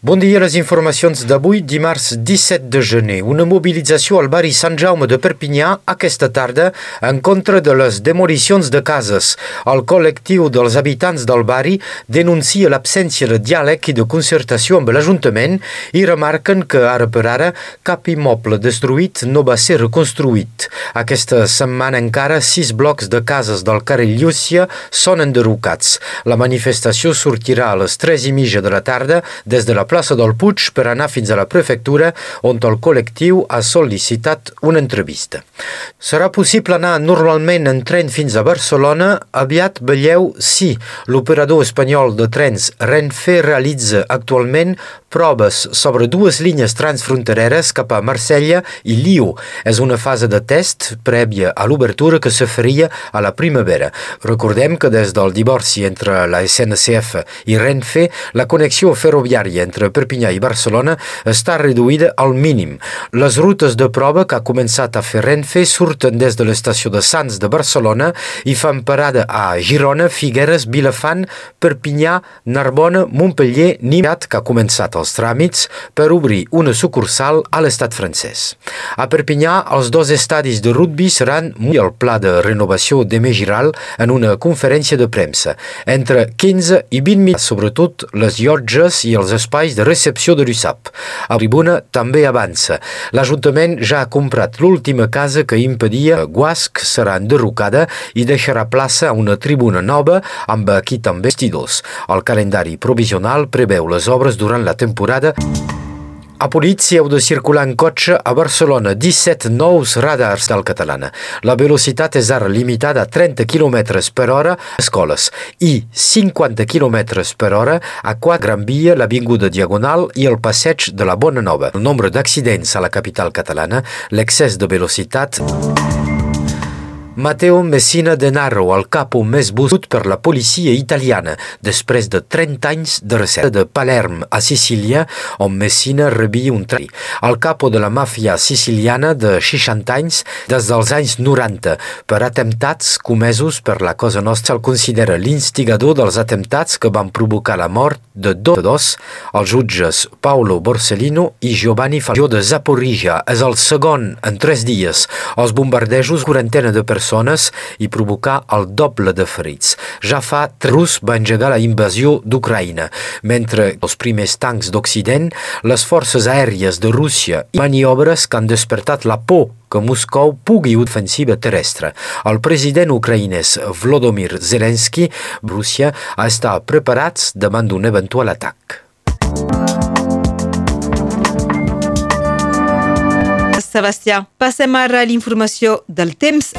Bon dia, les informacions d'avui, dimarts 17 de gener. Una mobilització al barri Sant Jaume de Perpinyà aquesta tarda en contra de les demolicions de cases. El col·lectiu dels habitants del barri denuncia l'absència de diàleg i de concertació amb l'Ajuntament i remarquen que ara per ara cap immoble destruït no va ser reconstruït. Aquesta setmana encara sis blocs de cases del carrer Llúcia són enderrocats. La manifestació sortirà a les 3 i mitja de la tarda des de la plaça del Puig per anar fins a la prefectura on el col·lectiu ha sol·licitat una entrevista. Serà possible anar normalment en tren fins a Barcelona? Aviat veieu sí. L'operador espanyol de trens Renfe realitza actualment proves sobre dues línies transfrontereres cap a Marsella i Liu. És una fase de test prèvia a l'obertura que se faria a la primavera. Recordem que des del divorci entre la SNCF i Renfe, la connexió ferroviària entre Perpinyà i Barcelona està reduïda al mínim. Les rutes de prova que ha començat a fer Renfe surten des de l'estació de Sants de Barcelona i fan parada a Girona, Figueres, Vilafant, Perpinyà, Narbona, Montpellier, Nimat, que ha començat els tràmits per obrir una sucursal a l'estat francès. A Perpinyà, els dos estadis de rugby seran molt el pla de renovació de Megiral en una conferència de premsa. Entre 15 i 20 minuts, sobretot les llotges i els espais de recepció de l'USAP. A tribuna també avança. L'Ajuntament ja ha comprat l'última casa que impedia Guasc serà enderrocada i deixarà plaça a una tribuna nova amb aquí també vestidors. El calendari provisional preveu les obres durant la temporada a policia heu de circular en cotxe a Barcelona 17 nous radars del catalana. La velocitat és ara limitada a 30 km per hora a escoles i 50 km per hora a 4 Gran Via, l'Avinguda Diagonal i el passeig de la Bona Nova. El nombre d'accidents a la capital catalana, l'excés de velocitat... Matteo Messina Denaro, el capo més buscat per la policia italiana després de 30 anys de recerca de Palerm a Sicília, on Messina rebia un trai. El capo de la màfia siciliana de 60 anys des dels anys 90 per atemptats comesos per la Cosa Nostra el considera l'instigador dels atemptats que van provocar la mort de dos, els jutges Paolo Borsellino i Giovanni Falcó de Zaporizhia. És el segon en tres dies. Els bombardejos, quarantena de persones persones i provocar el doble de ferits. Ja fa Rus va engegar la invasió d'Ucraïna, mentre els primers tancs d'Occident, les forces aèries de Rússia i maniobres que han despertat la por que Moscou pugui ofensiva terrestre. El president ucraïnès Volodymyr Zelensky, Rússia, ha estat preparats davant d'un eventual atac. Sebastià, passem ara a l'informació del temps.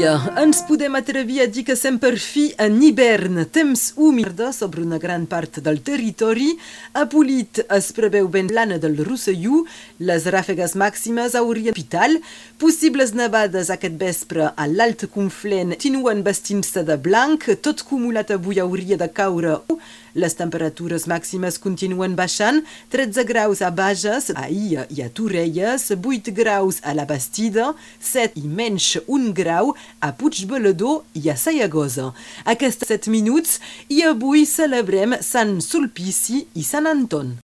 Dia ens podem atrevir a dir que estem per fi en hivern, temps humida sobre una gran part del territori. A Polit es preveu ben plana del Rosselló, les ràfegues màximes haurien vital, possibles nevades aquest vespre a l'alt conflent. Continuen vestint-se de blanc, tot acumulat avui hauria de caure les temperatures màximes continuen baixant, 13 graus a Bages, a Ia i a Torelles, 8 graus a la Bastida, 7 i menys 1 grau a Puigbeledor i a Sayagosa. Aquests 7 minuts i avui celebrem Sant Sulpici i Sant Anton.